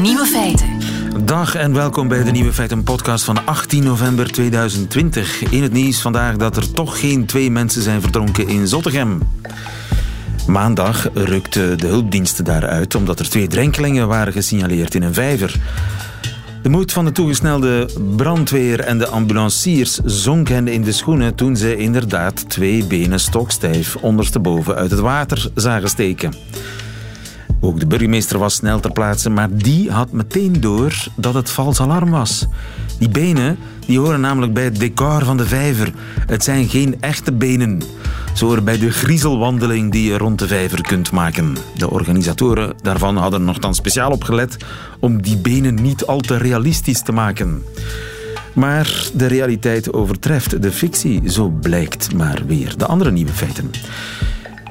Nieuwe feiten. Dag en welkom bij de Nieuwe Feiten podcast van 18 november 2020. In het nieuws vandaag dat er toch geen twee mensen zijn verdronken in Zottegem. Maandag rukten de hulpdiensten daaruit omdat er twee drenkelingen waren gesignaleerd in een vijver. De moed van de toegesnelde brandweer en de ambulanciers zonk hen in de schoenen toen ze inderdaad twee benen stokstijf ondersteboven uit het water zagen steken. Ook de burgemeester was snel ter plaatse, maar die had meteen door dat het vals alarm was. Die benen die horen namelijk bij het decor van de vijver. Het zijn geen echte benen. Ze horen bij de griezelwandeling die je rond de vijver kunt maken. De organisatoren daarvan hadden nogthans speciaal opgelet om die benen niet al te realistisch te maken. Maar de realiteit overtreft de fictie, zo blijkt maar weer. De andere nieuwe feiten.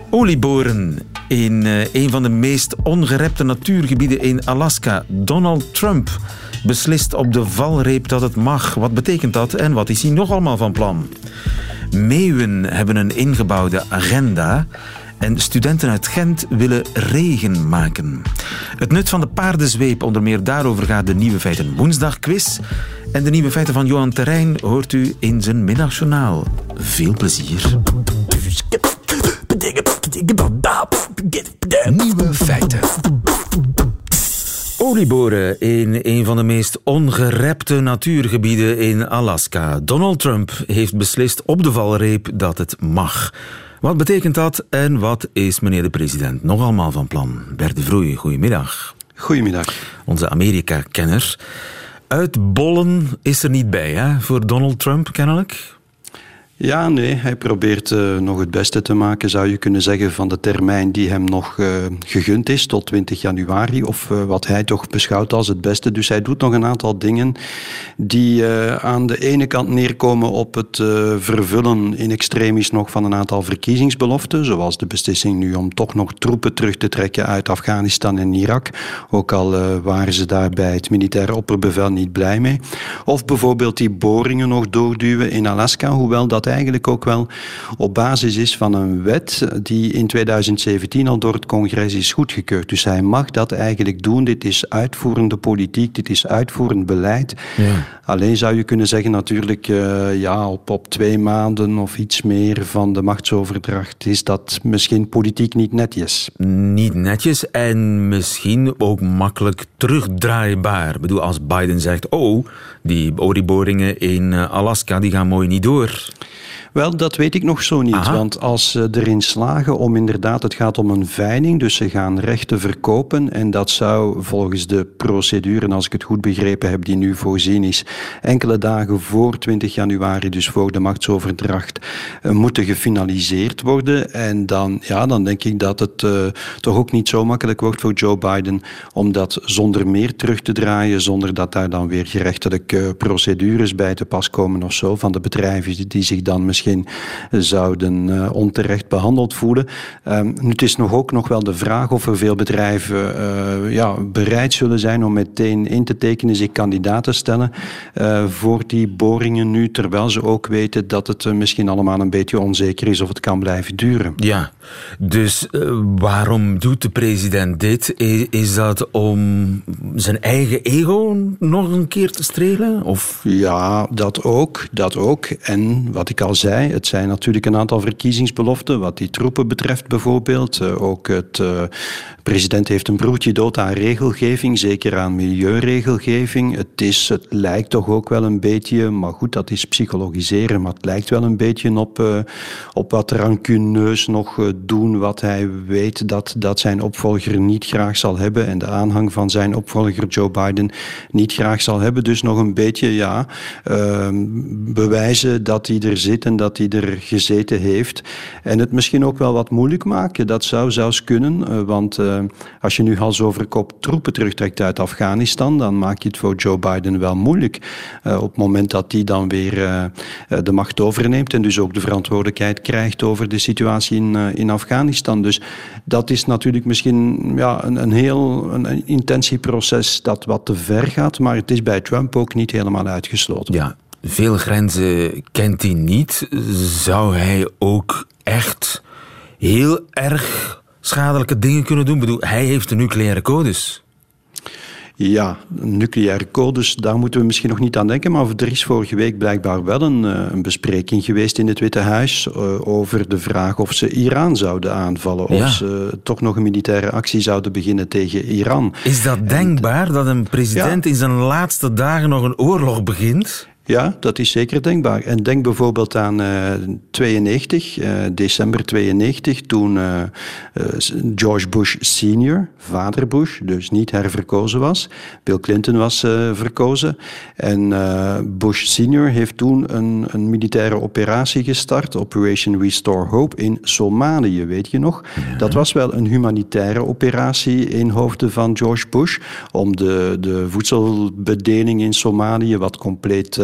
Olieboren in eh, een van de meest ongerepte natuurgebieden in Alaska. Donald Trump beslist op de valreep dat het mag. Wat betekent dat en wat is hij nog allemaal van plan? Meeuwen hebben een ingebouwde agenda. En studenten uit Gent willen regen maken. Het nut van de paardenzweep, onder meer daarover gaat de Nieuwe Feiten woensdag quiz. En de Nieuwe Feiten van Johan Terrein hoort u in zijn middagjournaal. Veel plezier. Nieuwe feiten. Olieboren in een van de meest ongerepte natuurgebieden in Alaska. Donald Trump heeft beslist op de valreep dat het mag. Wat betekent dat en wat is meneer de president nog allemaal van plan? Bert de Vroei, goedemiddag. Goedemiddag. Onze Amerika-kenner. Uitbollen is er niet bij hè, voor Donald Trump, kennelijk. Ja, nee, hij probeert uh, nog het beste te maken, zou je kunnen zeggen, van de termijn die hem nog uh, gegund is tot 20 januari, of uh, wat hij toch beschouwt als het beste. Dus hij doet nog een aantal dingen die aan de ene kant neerkomen op het vervullen in extremis nog van een aantal verkiezingsbeloften, zoals de beslissing nu om toch nog troepen terug te trekken uit Afghanistan en Irak, ook al waren ze daar bij het militaire opperbevel niet blij mee. Of bijvoorbeeld die boringen nog doorduwen in Alaska, hoewel dat eigenlijk ook wel op basis is van een wet die in 2017 al door het congres is goedgekeurd. Dus hij mag dat eigenlijk doen. Dit is uitvoerende politiek, dit is uitvoerend beleid. Ja. Alleen zou je kunnen zeggen natuurlijk, uh, ja, op, op twee maanden of iets meer van de machtsoverdracht is dat misschien politiek niet netjes. Niet netjes en misschien ook makkelijk terugdraaibaar. Ik bedoel, als Biden zegt, oh, die olieboringen in eh, Alaska die gaan mooi niet door. Wel, dat weet ik nog zo niet. Want als ze erin slagen om inderdaad, het gaat om een veiling, dus ze gaan rechten verkopen. En dat zou volgens de procedure, als ik het goed begrepen heb, die nu voorzien is, enkele dagen voor 20 januari, dus voor de machtsoverdracht, uh, moeten gefinaliseerd worden. En dan, ja, dan denk ik dat het uh, toch ook niet zo makkelijk wordt voor Joe Biden om dat zonder meer terug te draaien, zonder dat daar dan weer gerechtelijke procedures bij te pas komen of zo van de bedrijven die zich dan misschien misschien zouden uh, onterecht behandeld voelen. Um, nu, het is nog ook nog wel de vraag of er veel bedrijven uh, ja, bereid zullen zijn om meteen in te tekenen, zich kandidaat te stellen uh, voor die boringen nu, terwijl ze ook weten dat het misschien allemaal een beetje onzeker is of het kan blijven duren. Ja, dus waarom doet de president dit? Is dat om zijn eigen ego nog een keer te strelen? Of? Ja, dat ook, dat ook. En wat ik al zei, het zijn natuurlijk een aantal verkiezingsbeloften, wat die troepen betreft bijvoorbeeld. Uh, ook het uh, president heeft een broertje dood aan regelgeving, zeker aan milieuregelgeving. Het, is, het lijkt toch ook wel een beetje, maar goed, dat is psychologiseren, maar het lijkt wel een beetje op, uh, op wat rancuneus nog doen, wat hij weet dat, dat zijn opvolger niet graag zal hebben en de aanhang van zijn opvolger Joe Biden niet graag zal hebben. Dus nog een beetje, ja, ehm, bewijzen dat hij er zit en dat hij er gezeten heeft. En het misschien ook wel wat moeilijk maken. Dat zou zelfs kunnen, uh, want uh, als je nu hals over kop troepen terugtrekt uit Afghanistan, dan maak je het voor Joe Biden wel moeilijk. Uh, op het moment dat hij dan weer de macht overneemt en dus ook de verantwoordelijkheid krijgt over de situatie in, in Afghanistan. Dus dat is natuurlijk misschien ja, een, een heel een intentieproces dat wat te ver gaat, maar het is bij Trump ook niet helemaal uitgesloten. Ja, veel grenzen kent hij niet. Zou hij ook echt heel erg schadelijke dingen kunnen doen? Ik bedoel, hij heeft de nucleaire codes. Ja, nucleaire codes, daar moeten we misschien nog niet aan denken. Maar er is vorige week blijkbaar wel een, eh, een bespreking geweest in het Witte Huis uh, over de vraag of ze Iran zouden aanvallen. Of ze toch nog een militaire actie zouden beginnen tegen Iran. Is dat denkbaar dat een president in zijn laatste dagen nog een oorlog begint? Ja, dat is zeker denkbaar. En denk bijvoorbeeld aan uh, 92, uh, december 92, toen uh, George Bush senior, vader Bush, dus niet herverkozen was. Bill Clinton was verkozen. En Bush senior heeft toen een, een, militaire operatie gestart, Operation Restore Hope, in Somalië, weet je nog? Dat was wel een humanitaire operatie in hoofden van George Bush, om de, de voedselbedeling in Somalië wat compleet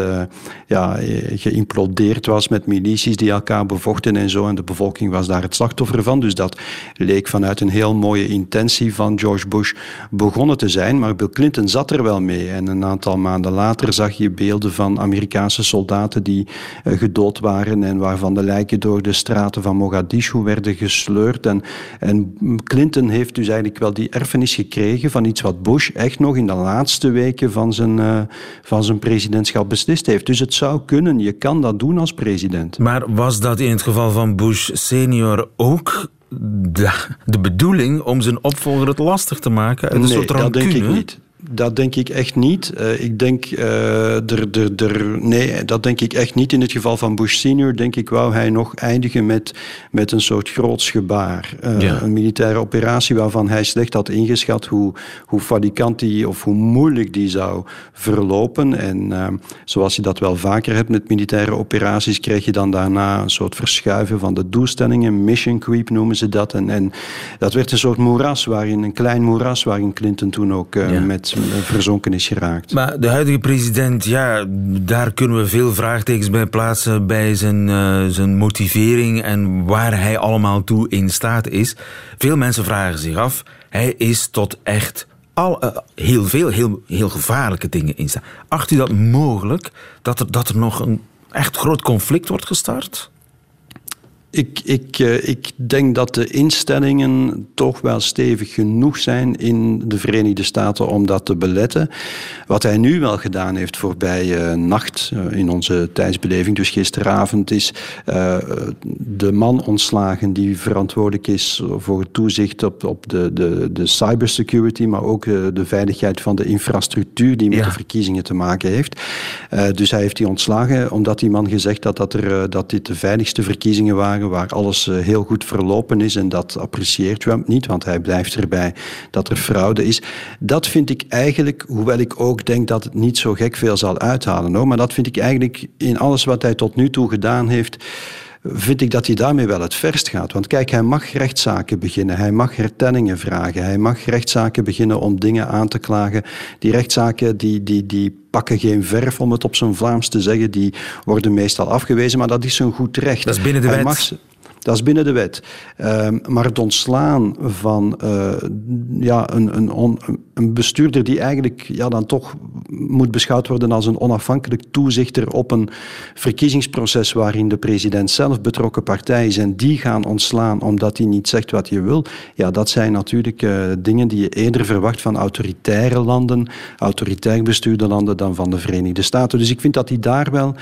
ja, geïmplodeerd was met milities die elkaar bevochten en zo. En de bevolking was daar het slachtoffer van. Dus dat leek vanuit een heel mooie intentie van George Bush begonnen te zijn. Maar Bill Clinton zat er wel mee. En een aantal maanden later zag je beelden van Amerikaanse soldaten die uh, gedood waren en waarvan de lijken door de straten van Mogadishu werden gesleurd. En, en Clinton heeft dus eigenlijk wel die erfenis gekregen van iets wat Bush echt nog in de laatste weken van zijn, van zijn presidentschap beslist heeft. Dus het zou kunnen, je kan dat doen als president. Maar was dat in het geval van Bush senior ook de, de bedoeling om zijn opvolger het lastig te maken? Een nee, soort dat denk ik niet. Dat denk ik echt niet. Uh, ik denk, uh, er, nee, dat denk ik echt niet. In het geval van Bush senior denk ik wou hij nog eindigen met, met een soort groots gebaar. Uh, ja. Een militaire operatie waarvan hij slecht had ingeschat hoe, hoe falikant die of hoe moeilijk die zou verlopen. En zoals je dat wel vaker hebt met militaire operaties, krijg je dan daarna een soort verschuiven van de doelstellingen. Mission creep noemen ze dat. En, en dat werd een soort moeras, waarin een klein moeras, waarin Clinton toen ook ja. met verzonken is geraakt. Maar de huidige president, ja, daar kunnen we veel vraagtekens bij plaatsen bij zijn, uh, zijn motivering en waar hij allemaal toe in staat is. Veel mensen vragen zich af, hij is tot echt al, uh, heel veel, heel, heel gevaarlijke dingen in staat. Acht u dat mogelijk dat er, dat er nog een echt groot conflict wordt gestart? Ik, ik, uh, ik denk dat de instellingen toch wel stevig genoeg zijn in de Verenigde Staten om dat te beletten. Wat hij nu wel gedaan heeft voorbij uh, nacht uh, in onze tijdsbeleving, dus gisteravond, is de man ontslagen die verantwoordelijk is voor het toezicht op, op de, de, de cybersecurity, maar ook de veiligheid van de infrastructuur die met ja. de verkiezingen te maken heeft. dus hij heeft die ontslagen omdat die man gezegd had dat, er, dat dit de veiligste verkiezingen waren waar alles eh, heel goed verlopen is en dat apprecieert Trump niet, want hij blijft erbij dat er fraude is. Dat vind ik eigenlijk, hoewel ik ook denk dat het niet zo gek veel zal uithalen, hoor, maar dat vind ik eigenlijk in alles wat hij tot nu toe gedaan heeft, vind ik dat hij daarmee wel het verst gaat. Want kijk, hij mag rechtszaken beginnen, hij mag hertenningen vragen, hij mag rechtszaken beginnen om dingen aan te klagen. Die rechtszaken die, die, die pakken geen verf, om het op zijn Vlaams te zeggen, die worden meestal afgewezen, maar dat is een goed recht. Dat is binnen de wet. Mag, dat is binnen de wet. Um, maar het ontslaan van uh, ja, een, een, on, een, bestuurder die eigenlijk ja, dan toch moet beschouwd worden als een onafhankelijk toezichter op een verkiezingsproces waarin de president zelf betrokken partij is en die gaan ontslaan omdat hij niet zegt wat je wil, ja, dat zijn natuurlijk uh, dingen die je eerder verwacht van autoritaire landen, autoritair bestuurde landen dan van de Verenigde Staten. Dus ik vind dat hij daar wel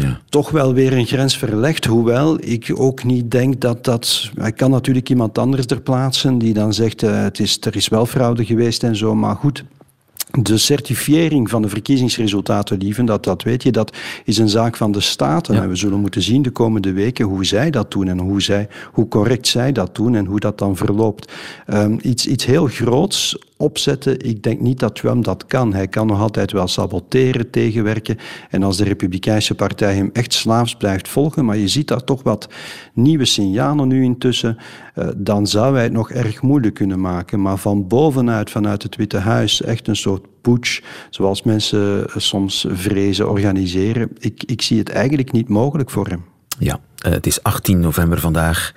ja. toch wel weer een grens verlegt. Hoewel ik ook niet denk dat dat... Hij kan natuurlijk iemand anders er plaatsen die dan zegt uh, het is, er is wel fraude geweest en zo. Maar goed, de certifiering van de verkiezingsresultaten, lieven, dat, dat weet je, dat is een zaak van de Staten. Ja. En we zullen moeten zien de komende weken hoe zij dat doen en hoe, zij, hoe correct zij dat doen en hoe dat dan verloopt. Um, iets, iets heel groots opzetten. Ik denk niet dat Trump dat kan. Hij kan nog altijd wel saboteren, tegenwerken. En als de Republikeinse Partij hem echt slaafs blijft volgen, maar je ziet daar toch wat nieuwe signalen nu intussen, uh, dan zou hij het nog erg moeilijk kunnen maken. Maar van bovenuit, vanuit het Witte Huis, echt een soort putsch, zoals mensen soms vrezen, organiseren. Ik, ik zie het eigenlijk niet mogelijk voor hem. Ja, uh, het is 18 november vandaag.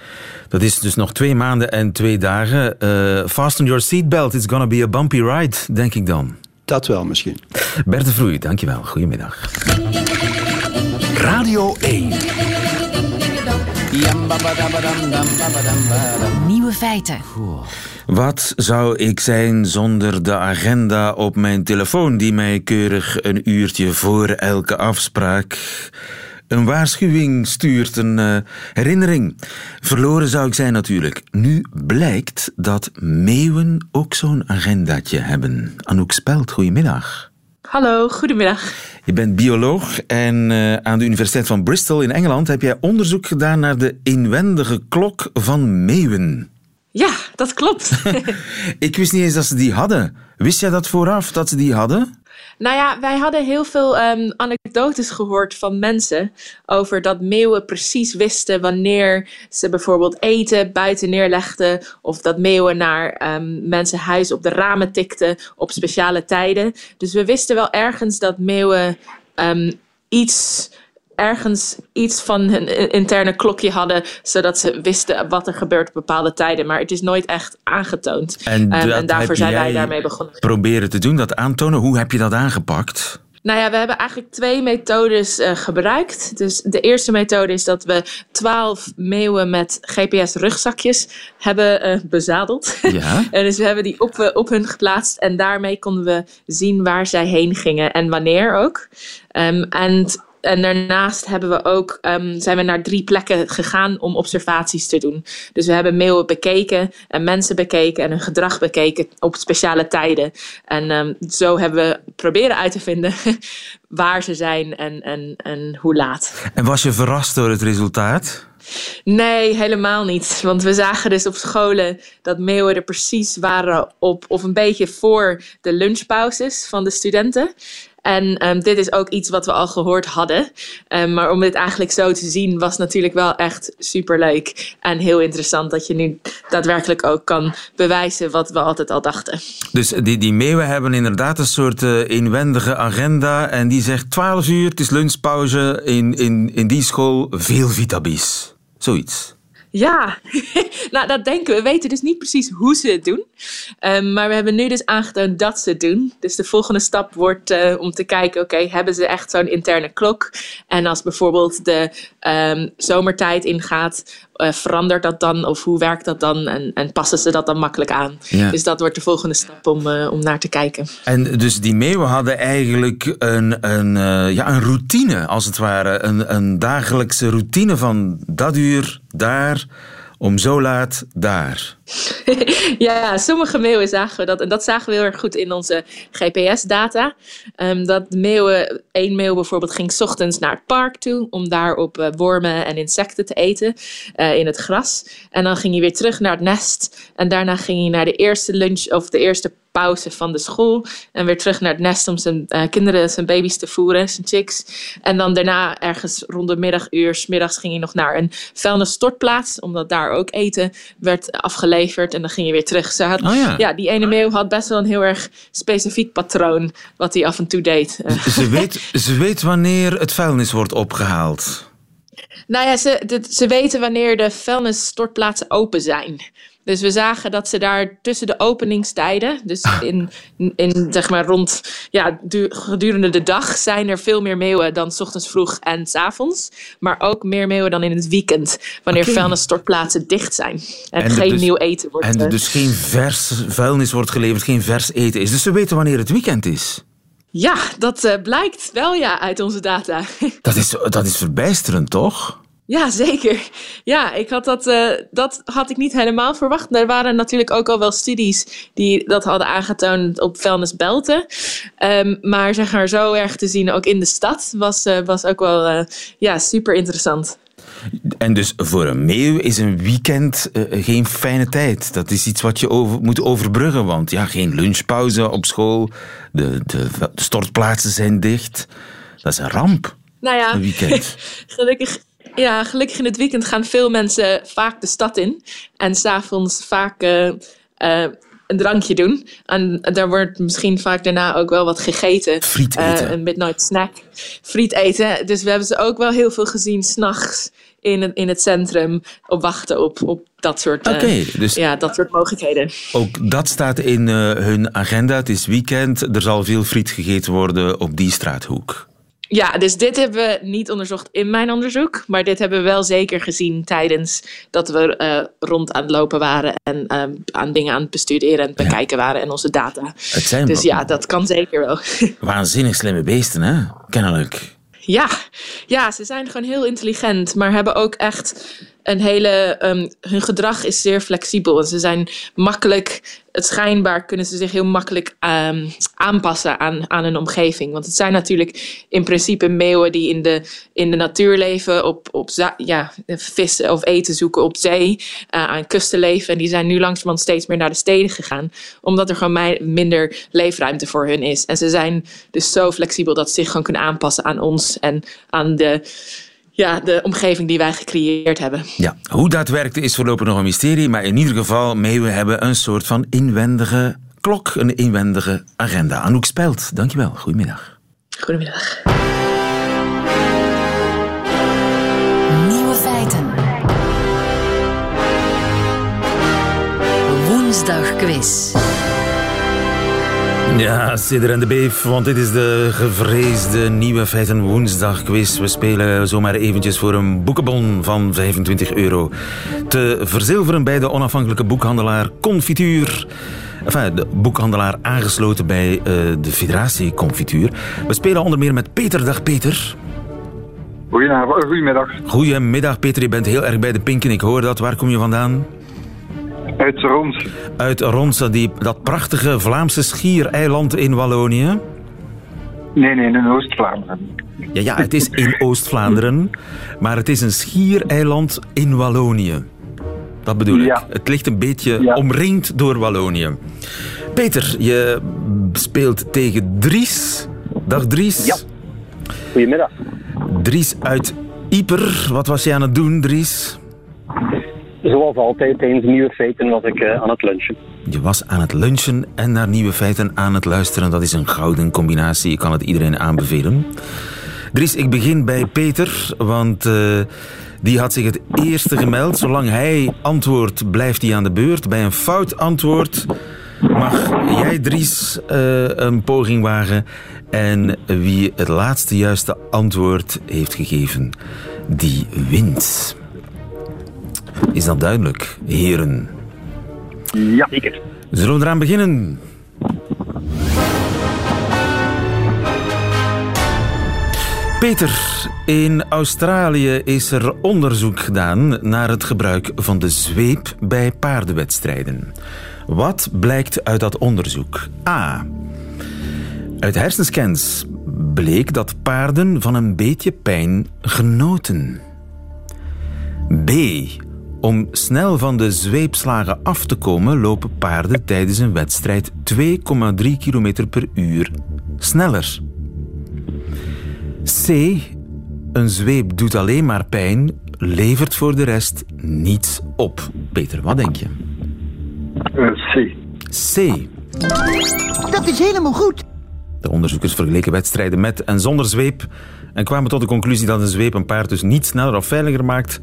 Dat is dus nog twee maanden en twee dagen. Uh, fasten your seatbelt, it's gonna be a bumpy ride, denk ik dan. Dat wel misschien. Bert de Vroei, dankjewel. Goedemiddag. Radio 1. Nieuwe feiten. Wat zou ik zijn zonder de agenda op mijn telefoon die mij keurig een uurtje voor elke afspraak een waarschuwing stuurt, een uh, herinnering. Verloren zou ik zijn natuurlijk. Nu blijkt dat meeuwen ook zo'n agendaatje hebben. Anouk Spelt, goedemiddag. Hallo, goedemiddag. Je bent bioloog en uh, aan de Universiteit van Bristol in Engeland heb jij onderzoek gedaan naar de inwendige klok van meeuwen. Ja, dat klopt. ik wist niet eens dat ze die hadden. Wist jij dat vooraf, dat ze die hadden? Nou ja, wij hadden heel veel um, anekdotes gehoord van mensen over dat meeuwen precies wisten wanneer ze bijvoorbeeld eten buiten neerlegden. Of dat meeuwen naar um, mensen huis op de ramen tikten op speciale tijden. Dus we wisten wel ergens dat meeuwen um, iets ergens iets van hun interne klokje hadden, zodat ze wisten wat er gebeurt op bepaalde tijden. Maar het is nooit echt aangetoond. En, um, en daarvoor zijn wij daarmee begonnen. Proberen te doen, dat aantonen. Hoe heb je dat aangepakt? Nou ja, we hebben eigenlijk twee methodes uh, gebruikt. Dus de eerste methode is dat we twaalf meeuwen met GPS-rugzakjes hebben uh, bezadeld. Ja. en dus we hebben die op, op hun geplaatst en daarmee konden we zien waar zij heen gingen en wanneer ook. Um, en en daarnaast hebben we ook, um, zijn we naar drie plekken gegaan om observaties te doen. Dus we hebben meeuwen bekeken en mensen bekeken en hun gedrag bekeken op speciale tijden. En um, zo hebben we proberen uit te vinden waar ze zijn en, en, en hoe laat. En was je verrast door het resultaat? Nee, helemaal niet. Want we zagen dus op scholen dat meeuwen er precies waren op, of een beetje voor de lunchpauzes van de studenten. En um, dit is ook iets wat we al gehoord hadden. Um, maar om dit eigenlijk zo te zien was natuurlijk wel echt superleuk. En heel interessant dat je nu daadwerkelijk ook kan bewijzen wat we altijd al dachten. Dus die, die meeuwen hebben inderdaad een soort uh, inwendige agenda. En die zegt 12 uur, het is lunchpauze. In, in, in die school veel vitabis. Zoiets. Ja, nou dat denken we. We weten dus niet precies hoe ze het doen. Um, maar we hebben nu dus aangetoond dat ze het doen. Dus de volgende stap wordt uh, om te kijken, oké, hebben ze echt zo'n interne klok? En als bijvoorbeeld de um, zomertijd ingaat, uh, verandert dat dan? Of hoe werkt dat dan? En, en passen ze dat dan makkelijk aan? Ja. Dus dat wordt de volgende stap om, uh, om naar te kijken. En dus die meeuwen hadden eigenlijk een, een, uh, ja, een routine, als het ware. Een, een dagelijkse routine van dat uur daar om zo laat daar. ja, sommige meeuwen zagen we dat. En dat zagen we heel erg goed in onze GPS-data. Um, dat meeuwen, één meeuw bijvoorbeeld ging ochtends naar het park toe. om daar op uh, wormen en insecten te eten uh, in het gras. En dan ging hij weer terug naar het nest. En daarna ging hij naar de eerste lunch of de eerste pauze van de school. En weer terug naar het nest om zijn uh, kinderen, zijn baby's te voeren, zijn chicks. En dan daarna ergens rond de middaguur, middags ging hij nog naar een vuilnisstortplaats. Omdat daar ook eten werd afgeleverd. En dan ging je weer terug. Ze had, oh ja. ja, die ene meeuw had best wel een heel erg specifiek patroon. Wat hij af en toe deed. Ze weet, ze weet wanneer het vuilnis wordt opgehaald. Nou ja, ze, ze weten wanneer de vuilnisstortplaatsen open zijn. Dus we zagen dat ze daar tussen de openingstijden, dus in, in zeg maar rond, ja, gedurende de dag zijn er veel meer meeuwen dan 's ochtends vroeg en 's avonds. Maar ook meer meeuwen dan in het weekend, wanneer okay. vuilnisstortplaatsen dicht zijn. En, en geen dus, nieuw eten wordt. En er dus geen vers vuilnis wordt geleverd, geen vers eten is. Dus ze weten wanneer het weekend is. Ja, dat uh, blijkt wel ja uit onze data. Dat is, dat is verbijsterend, toch? Ja, zeker. Ja, ik had dat, uh, dat had ik niet helemaal verwacht. Er waren natuurlijk ook al wel studies die dat hadden aangetoond op vuilnisbelten. Um, maar zeg maar zo erg te zien ook in de stad was, uh, was ook wel uh, ja, super interessant. En dus voor een meeuw is een weekend geen fijne tijd. Dat is iets wat je over, moet overbruggen. Want ja, geen lunchpauze op school. De, de, de stortplaatsen zijn dicht. Dat is een ramp. Nou ja, een weekend. gelukkig ja, gelukkig in het weekend gaan veel mensen vaak de stad in. En s'avonds vaak uh, uh, een drankje doen. En daar wordt misschien vaak daarna ook wel wat gegeten. Friet eten. Uh, een midnight snack. Friet eten. Dus we hebben ze ook wel heel veel gezien s'nachts in het, in het centrum. Op wachten op, op dat soort, okay, dus ja, dat soort mogelijkheden. Ook dat staat in hun agenda. Het is weekend. Er zal veel friet gegeten worden op die straathoek. Ja, dus dit hebben we niet onderzocht in mijn onderzoek. Maar dit hebben we wel zeker gezien tijdens dat we uh, rond aan het lopen waren. En uh, aan dingen aan het bestuderen en bekijken waren en onze data. Het zijn dus ja, dat kan zeker wel. Waanzinnig slimme beesten, hè? Kennelijk. Ja, ja, ze zijn gewoon heel intelligent, maar hebben ook echt een hele. Um, hun gedrag is zeer flexibel. En ze zijn makkelijk. Het schijnbaar kunnen ze zich heel makkelijk um, aanpassen aan, aan hun omgeving. Want het zijn natuurlijk in principe meeuwen die in de, in de natuur leven, op, op ja, vissen of eten zoeken op zee, uh, aan kusten leven. En die zijn nu langzamerhand steeds meer naar de steden gegaan, omdat er gewoon minder leefruimte voor hun is. En ze zijn dus zo flexibel dat ze zich gewoon kunnen aanpassen aan ons en aan de ja, de omgeving die wij gecreëerd hebben. Ja, hoe dat werkt is voorlopig nog een mysterie, maar in ieder geval, meeuwen hebben een soort van inwendige klok, een inwendige agenda. Anouk Spelt, dankjewel. Goedemiddag. Goedemiddag. Nieuwe feiten. Woensdag quiz. Ja, Sidder en de Beef, want dit is de gevreesde nieuwe feiten woensdag quiz. We spelen zomaar eventjes voor een boekenbon van 25 euro. Te verzilveren bij de onafhankelijke boekhandelaar Confituur. Enfin, de boekhandelaar aangesloten bij uh, de Federatie Confituur. We spelen onder meer met Peter. Dag Peter. Goedemiddag. Goedemiddag Peter, je bent heel erg bij de pinken. Ik hoor dat. Waar kom je vandaan? Uit Rons. Uit Rons, die, dat prachtige Vlaamse schiereiland in Wallonië? Nee, nee, in Oost-Vlaanderen. Ja, ja, het is in Oost-Vlaanderen, maar het is een schiereiland in Wallonië. Dat bedoel ik. Het ligt een beetje omringd door Wallonië. Peter, je speelt tegen Dries. Dag Dries. Ja. Goedemiddag. Dries uit Ieper. Wat was je aan het doen, Dries? Zoals altijd, tijdens nieuwe feiten was ik uh, aan het lunchen. Je was aan het lunchen en naar nieuwe feiten aan het luisteren. Dat is een gouden combinatie. Ik kan het iedereen aanbevelen. Dries, ik begin bij Peter, want uh, die had zich het eerste gemeld. Zolang hij antwoordt, blijft hij aan de beurt. Bij een fout antwoord mag jij, Dries, uh, een poging wagen. En wie het laatste juiste antwoord heeft gegeven, die wint. Is dat duidelijk, heren? Ja, zeker. Zullen we eraan beginnen? Peter, in Australië is er onderzoek gedaan naar het gebruik van de zweep bij paardenwedstrijden. Wat blijkt uit dat onderzoek? A. Uit hersenscans bleek dat paarden van een beetje pijn genoten. B. Om snel van de zweepslagen af te komen, lopen paarden tijdens een wedstrijd 2,3 km per uur sneller. C. Een zweep doet alleen maar pijn, levert voor de rest niets op. Peter, wat denk je? Uh, C. C. Dat is helemaal goed. De onderzoekers vergeleken wedstrijden met en zonder zweep en kwamen tot de conclusie dat een zweep een paard dus niet sneller of veiliger maakt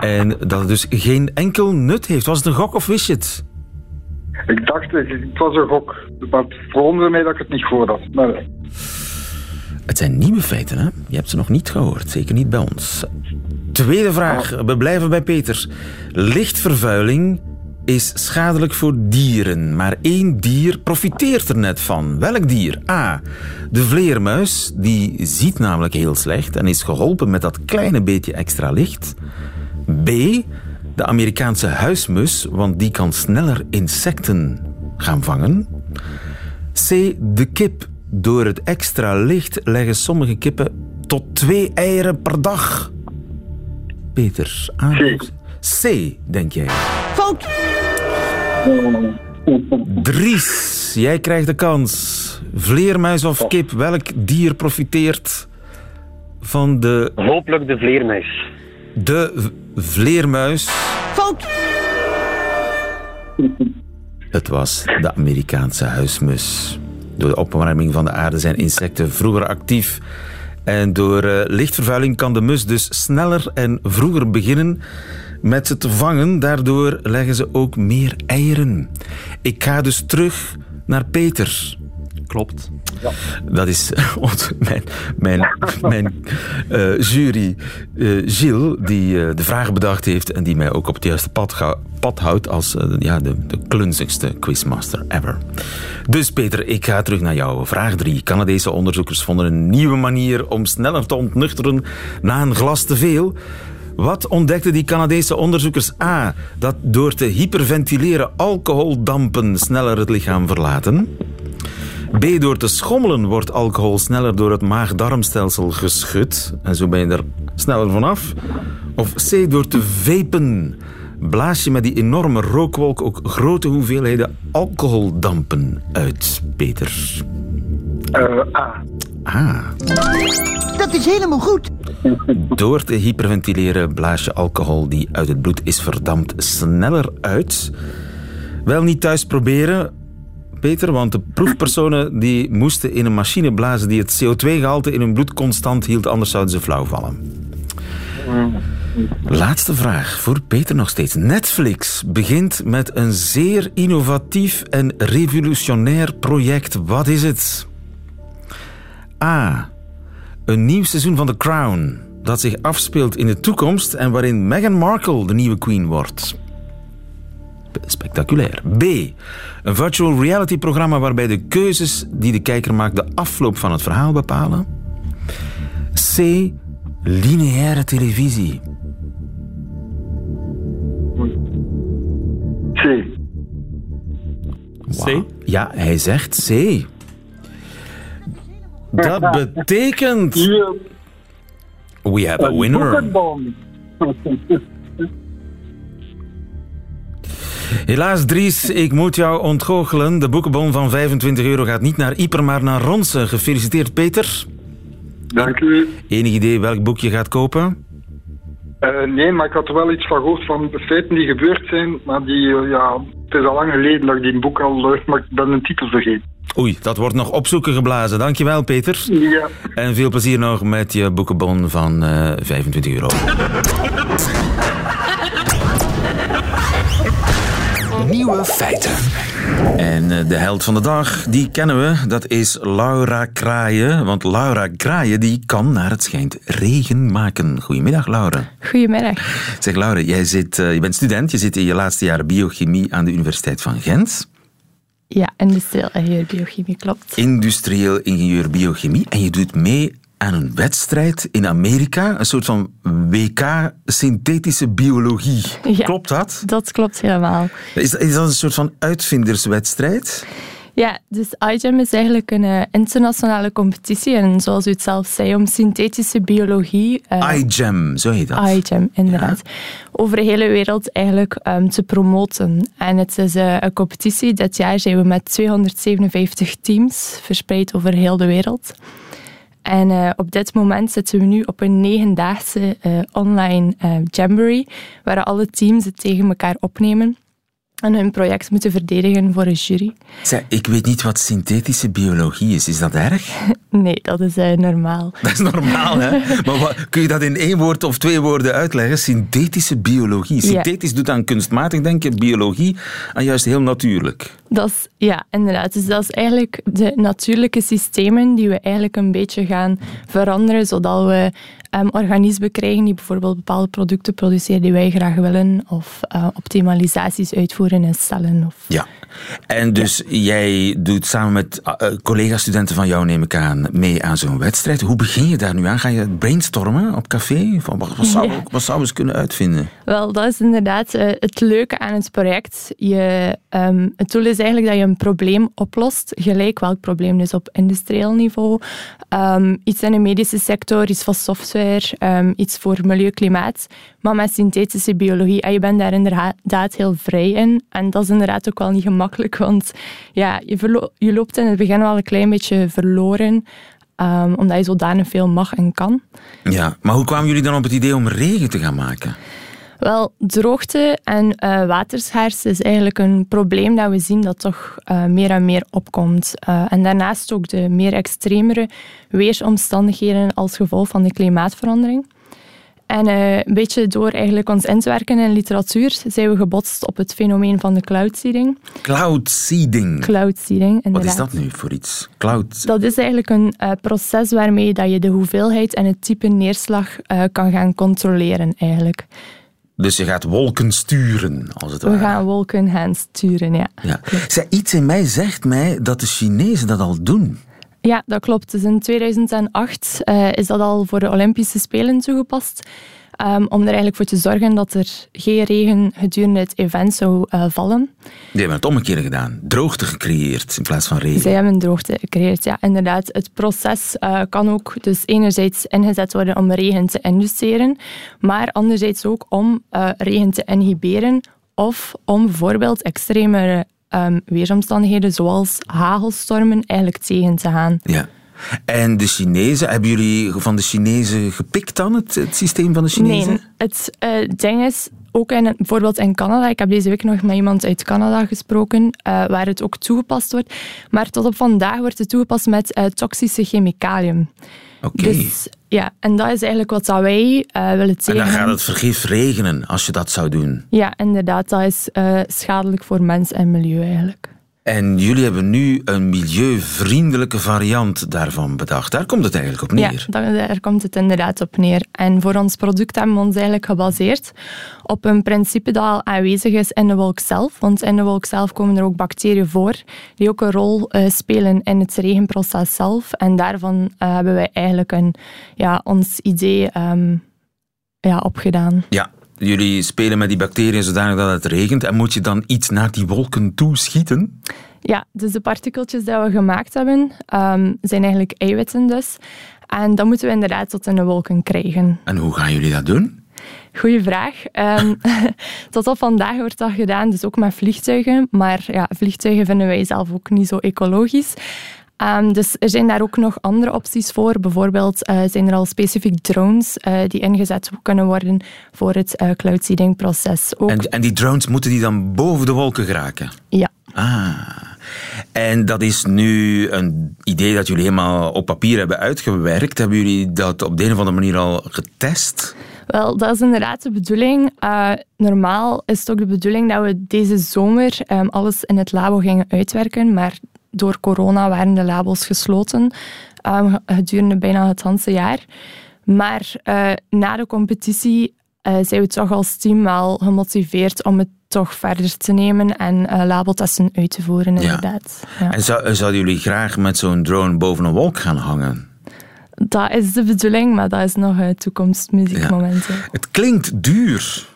en dat het dus geen enkel nut heeft. Was het een gok of wist je het? Ik dacht, het was een gok. Maar het verwonderde mij dat ik het niet gehoord had. Maar... Het zijn nieuwe feiten, hè? Je hebt ze nog niet gehoord. Zeker niet bij ons. Tweede vraag. We blijven bij Peter. Lichtvervuiling is schadelijk voor dieren, maar één dier profiteert er net van. Welk dier? A. De vleermuis, die ziet namelijk heel slecht en is geholpen met dat kleine beetje extra licht. B. De Amerikaanse huismus, want die kan sneller insecten gaan vangen. C. De kip. Door het extra licht leggen sommige kippen tot twee eieren per dag. Peter, A. C. C, denk jij. Dries, jij krijgt de kans. Vleermuis of kip, welk dier profiteert van de... Hopelijk de vleermuis. De vleermuis. Fout! Het was de Amerikaanse huismus. Door de opwarming van de aarde zijn insecten vroeger actief. En door eh, lichtvervuiling kan de mus dus sneller en vroeger beginnen met ze te vangen. Daardoor leggen ze ook meer eieren. Ik ga dus terug naar Peter. klopt. Dat is mijn, mijn, mijn eh, jury, eh, Gilles, die eh, de vragen bedacht heeft en die mij ook op het juiste pad, ga- pad houdt als ja, de, de klunzigste quizmaster ever. Dus Peter, ik ga terug naar jou. Vraag 3. Canadese onderzoekers vonden een nieuwe manier om sneller te ontnuchteren na een glas te veel. Wat ontdekten die Canadese onderzoekers? A. Dat door te hyperventileren alcoholdampen sneller het lichaam verlaten. B. Door te schommelen wordt alcohol sneller door het maag-darmstelsel geschud. En zo ben je er sneller vanaf. Of C. Door te vapen blaas je met die enorme rookwolk ook grote hoeveelheden alcoholdampen uit, Peter. Eh, A. Ah. Dat is helemaal goed. Door te hyperventileren blaas je alcohol die uit het bloed is verdampt sneller uit. Wel niet thuis proberen, Peter, want de proefpersonen die moesten in een machine blazen die het CO2-gehalte in hun bloed constant hield, anders zouden ze flauw vallen. Laatste vraag voor Peter nog steeds. Netflix begint met een zeer innovatief en revolutionair project. Wat is het? A. Een nieuw seizoen van The Crown dat zich afspeelt in de toekomst en waarin Meghan Markle de nieuwe queen wordt. Spectaculair. B. Een virtual reality programma waarbij de keuzes die de kijker maakt de afloop van het verhaal bepalen. C. Lineaire televisie. C. C? Ja, hij zegt C. Dat betekent... We have a een winner. Helaas, Dries, ik moet jou ontgoochelen. De boekenbon van 25 euro gaat niet naar Ieper, maar naar Ronse. Gefeliciteerd, Peter. Dank u. Enig idee welk boek je gaat kopen? Eh, nee, maar ik had er wel iets van gehoord van de feiten die gebeurd zijn. Maar die, eh, ja, het is al lang geleden dat ik die boek al leuk, maar ik ben een titel vergeten. Oei, dat wordt nog opzoeken geblazen. Dankjewel, Peter. Ja. En veel plezier nog met je boekenbon van eh, 25 euro. Nieuwe feiten. En eh, de held van de dag, die kennen we. Dat is Laura Kraaien. Want Laura Kraaien die kan, naar het schijnt, regen maken. Goedemiddag, Laura. Goedemiddag. Zeg, Laura, jij zit, eh, je bent student. Je zit in je laatste jaar biochemie aan de Universiteit van Gent. Ja, industrieel ingenieur biochemie, klopt. Industrieel ingenieur biochemie. En je doet mee aan een wedstrijd in Amerika. Een soort van WK synthetische biologie. Ja. Klopt dat? Dat klopt helemaal. Is, is dat een soort van uitvinderswedstrijd? Ja, dus iGEM is eigenlijk een eh, internationale competitie. En zoals u het zelf zei, om synthetische biologie... eh, iGEM, zo heet dat. iGEM, inderdaad. Over de hele wereld eigenlijk ehm, te promoten. En het is eh, een competitie. Dit jaar zijn we met 257 teams verspreid over heel de wereld. En op dit moment zitten we nu op een negendaagse online jamboree, waar alle teams het tegen elkaar opnemen en hun project moeten verdedigen voor een jury. Zeg, ik weet niet wat synthetische biologie is. Is dat erg? Nee, dat is eh, normaal. Dat is normaal, hè? Maar wat, kun je dat in één woord of twee woorden uitleggen? Synthetische biologie. Synthetisch doet aan kunstmatig denken, biologie aan juist heel natuurlijk. Dat is, ja, inderdaad. Dus dat is eigenlijk de natuurlijke systemen die we eigenlijk een beetje gaan veranderen, zodat we ehm, organismen krijgen die bijvoorbeeld bepaalde producten produceren die wij graag willen, of eh, optimalisaties uitvoeren in cellen. Of... Ja. En dus jij doet samen met eh, eh, collega-studenten van jou, neem ik aan, mee aan zo'n wedstrijd. Hoe begin je daar nu aan? Ga je brainstormen op café? Van, wat, wat, zou, Ja. wat zouden we eens kunnen uitvinden? Wel, dat is inderdaad het leuke aan het project. Je, ehm, het doel is eigenlijk dat je een probleem oplost, gelijk welk probleem, dus op industrieel niveau. Ehm, iets in de medische sector, iets van software, ehm, iets voor milieu, klimaat. Maar met synthetische biologie, en je bent daar inderdaad heel vrij in. En dat is inderdaad ook wel niet gemakkelijk, want ja, je, je loopt in het begin wel een klein beetje verloren, ehm, omdat je zodanig veel mag en kan. Ja, maar hoe kwamen jullie dan op het idee om regen te gaan maken? Wel, droogte en eh, waterschaarste is eigenlijk een probleem dat we zien dat toch eh, meer en meer opkomt. Eh, en daarnaast ook de meer extremere weersomstandigheden als gevolg van de klimaatverandering. En uh, een beetje door eigenlijk ons in te werken in literatuur zijn we gebotst op het fenomeen van de cloud seeding. Cloud seeding? Cloud seeding, inderdaad. Wat is dat nu voor iets? Cloud? Dat is eigenlijk een uh, proces waarmee dat je de hoeveelheid en het type neerslag uh, kan gaan controleren eigenlijk. Dus je gaat wolken sturen, als het We ware. gaan wolken gaan sturen, ja. ja. Zij, iets in mij zegt mij dat de Chinezen dat al doen. Ja, dat klopt. Dus in 2008 uh, is dat al voor de Olympische Spelen toegepast. Um, om er eigenlijk voor te zorgen dat er geen regen gedurende het event zou uh, vallen. Die hebben het omgekeerd gedaan. Droogte gecreëerd in plaats van regen. Zij hebben droogte gecreëerd, ja, inderdaad. Het proces uh, kan ook dus enerzijds ingezet worden om regen te induceren, maar anderzijds ook om uh, regen te inhiberen of om bijvoorbeeld extremere um, weersomstandigheden zoals hagelstormen eigenlijk tegen te gaan. Ja. En de Chinezen, hebben jullie van de Chinezen gepikt dan, het, het systeem van de Chinezen? Nee, het uh, ding is, ook in, bijvoorbeeld in Canada, ik heb deze week nog met iemand uit Canada gesproken, uh, waar het ook toegepast wordt, maar tot op vandaag wordt het toegepast met uh, toxische chemicaliën. Oké. Okay. Dus ja, en dat is eigenlijk wat dat wij willen zeggen. En dan gaat het vergif regenen als je dat zou doen. Ja, inderdaad. Dat is schadelijk voor mens en milieu eigenlijk. En jullie hebben nu een milieuvriendelijke variant daarvan bedacht. Daar komt het eigenlijk op neer. Ja, daar komt het inderdaad op neer. En voor ons product hebben we ons eigenlijk gebaseerd op een principe dat al aanwezig is in de wolk zelf. Want in de wolk zelf komen er ook bacteriën voor die ook een rol uh, spelen in het regenproces zelf. En daarvan uh, hebben wij eigenlijk een, ja, ons idee um, ja, opgedaan. Ja, jullie spelen met die bacteriën zodanig dat het regent. En moet je dan iets naar die wolken toe schieten? Ja, dus de partikeltjes die we gemaakt hebben, um, zijn eigenlijk eiwitten dus. En dat moeten we inderdaad tot in de wolken krijgen. En hoe gaan jullie dat doen? Goeie vraag. Um, tot op vandaag wordt dat gedaan, dus ook met vliegtuigen. Maar ja, vliegtuigen vinden wij zelf ook niet zo ecologisch. Um, dus er zijn daar ook nog andere opties voor. Bijvoorbeeld uh, zijn er al specifiek drones uh, die ingezet kunnen worden voor het uh, cloud seeding proces. Ook. En, en die drones, moeten die dan boven de wolken geraken? Ja. Ah. En dat is nu een idee dat jullie helemaal op papier hebben uitgewerkt. Hebben jullie dat op de een of andere manier al getest? Wel, dat is inderdaad de bedoeling. Uh, normaal is het ook de bedoeling dat we deze zomer um, alles in het labo gingen uitwerken, maar door corona waren de labels gesloten um, gedurende bijna het hele jaar. Maar uh, na de competitie uh, zijn we toch als team wel gemotiveerd om het toch verder te nemen en uh, labeltesten uit te voeren, inderdaad. Ja. Ja. En zou, zouden jullie graag met zo'n drone boven een wolk gaan hangen? Dat is de bedoeling, maar dat is nog toekomstmuziek ja. momenteel. Het klinkt duur.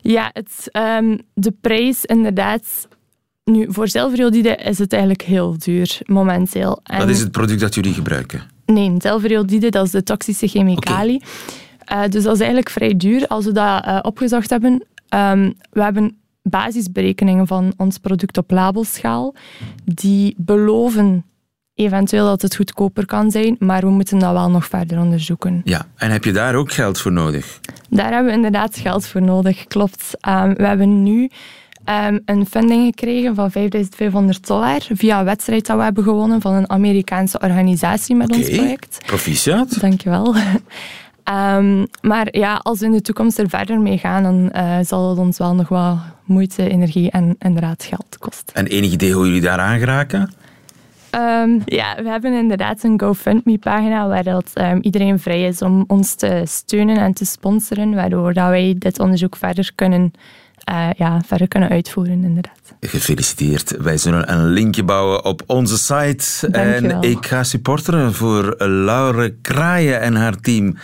Ja, het, um, de prijs inderdaad nu, voor zilveriodide is het eigenlijk heel duur, momenteel. En Wat is het product dat jullie gebruiken? Nee, zilveriodide, dat is de toxische chemicalie. Okay. Uh, dus dat is eigenlijk vrij duur. Als we dat uh, opgezocht hebben, um, we hebben basisberekeningen van ons product op labelschaal, die beloven eventueel dat het goedkoper kan zijn, maar we moeten dat wel nog verder onderzoeken. Ja, en heb je daar ook geld voor nodig? Daar hebben we inderdaad geld voor nodig, klopt. Um, we hebben nu um, een funding gekregen van 5500 dollar via een wedstrijd dat we hebben gewonnen van een Amerikaanse organisatie met okay. ons project. Proficiat. Dankjewel. Um, maar ja, als we in de toekomst er verder mee gaan, dan uh, zal het ons wel nog wel moeite, energie en inderdaad geld kosten. En enig idee hoe jullie daar aan geraken? Um, ja, we hebben inderdaad een GoFundMe-pagina waar dat, um, iedereen vrij is om ons te steunen en te sponsoren, waardoor dat wij dit onderzoek verder kunnen, uh, ja, verder kunnen uitvoeren, inderdaad. Gefeliciteerd. Wij zullen een linkje bouwen op onze site. Dankjewel. En ik ga supporteren voor Laure Kraaien en haar team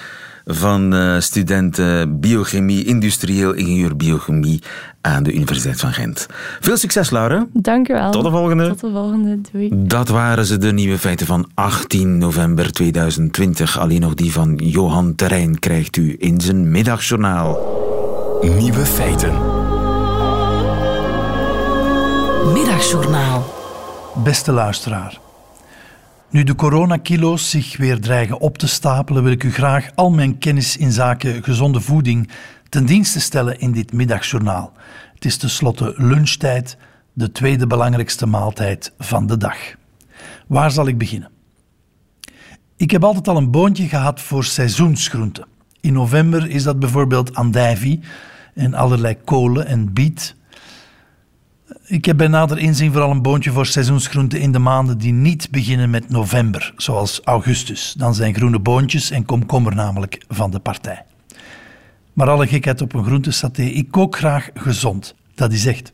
van uh, studenten biochemie, industrieel ingenieur biochemie aan de Universiteit van Gent. Veel succes, Laura. Dank u wel. Tot de volgende. Tot de volgende. Doei. Dat waren ze, de nieuwe feiten van 18 november 2020. Alleen nog die van Johan Terrein krijgt u in zijn middagjournaal. Nieuwe feiten. Middagjournaal. Beste luisteraar. Nu de coronakilo's zich weer dreigen op te stapelen, wil ik u graag al mijn kennis in zaken gezonde voeding ten dienste stellen in dit middagjournaal. Het is tenslotte lunchtijd, de tweede belangrijkste maaltijd van de dag. Waar zal ik beginnen? Ik heb altijd al een boontje gehad voor seizoensgroenten. In november is dat bijvoorbeeld andijvie en allerlei kolen en biet. Ik heb bij nader inzien vooral een boontje voor seizoensgroenten in de maanden die niet beginnen met november, zoals augustus. Dan zijn groene boontjes en komkommer namelijk van de partij. Maar alle gekheid op een groentesaté, ik kook graag gezond. Dat is echt.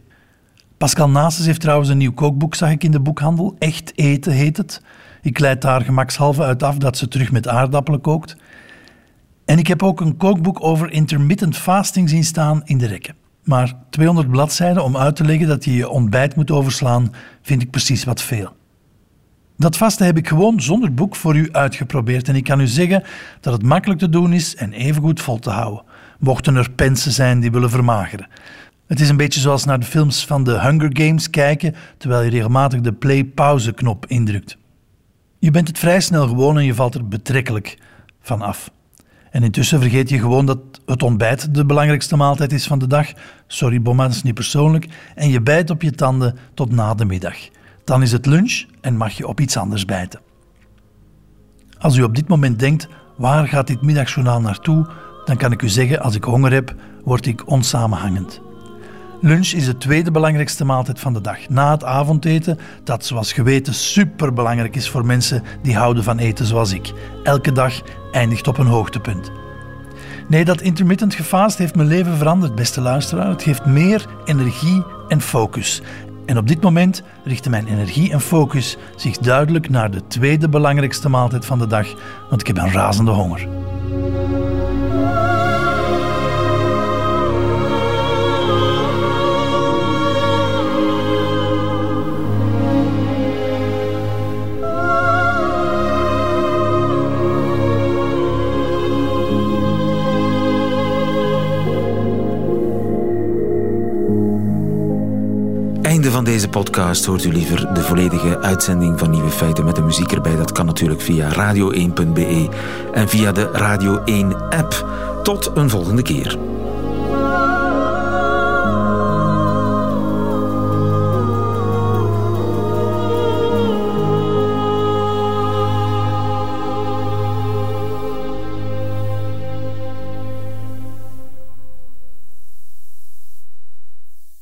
Pascal Nases heeft trouwens een nieuw kookboek, zag ik in de boekhandel. Echt eten heet het. Ik leid daar gemakshalve uit af dat ze terug met aardappelen kookt. En ik heb ook een kookboek over intermittent fasting zien staan in de rekken. Maar 200 bladzijden om uit te leggen dat je je ontbijt moet overslaan, vind ik precies wat veel. Dat vaste heb ik gewoon zonder boek voor u uitgeprobeerd en ik kan u zeggen dat het makkelijk te doen is en evengoed vol te houden, mochten er pensen zijn die willen vermageren. Het is een beetje zoals naar de films van de Hunger Games kijken terwijl je regelmatig de play-pauze-knop indrukt. Je bent het vrij snel gewoon en je valt er betrekkelijk van af. En intussen vergeet je gewoon dat het ontbijt de belangrijkste maaltijd is van de dag. Sorry, Bomma, dat is niet persoonlijk. En je bijt op je tanden tot na de middag. Dan is het lunch en mag je op iets anders bijten. Als u op dit moment denkt, waar gaat dit middagjournaal naartoe? Dan kan ik u zeggen, als ik honger heb, word ik onsamenhangend. Lunch is de tweede belangrijkste maaltijd van de dag. Na het avondeten, dat zoals geweten superbelangrijk is voor mensen die houden van eten zoals ik. Elke dag eindigt op een hoogtepunt. Nee, dat intermittent gefast heeft mijn leven veranderd, beste luisteraar. Het geeft meer energie en focus. En op dit moment richten mijn energie en focus zich duidelijk naar de tweede belangrijkste maaltijd van de dag, want ik heb een razende honger. Podcast hoort u liever de volledige uitzending van Nieuwe Feiten met de muziek erbij. Dat kan natuurlijk via radio1.be en via de Radio 1 app. Tot een volgende keer.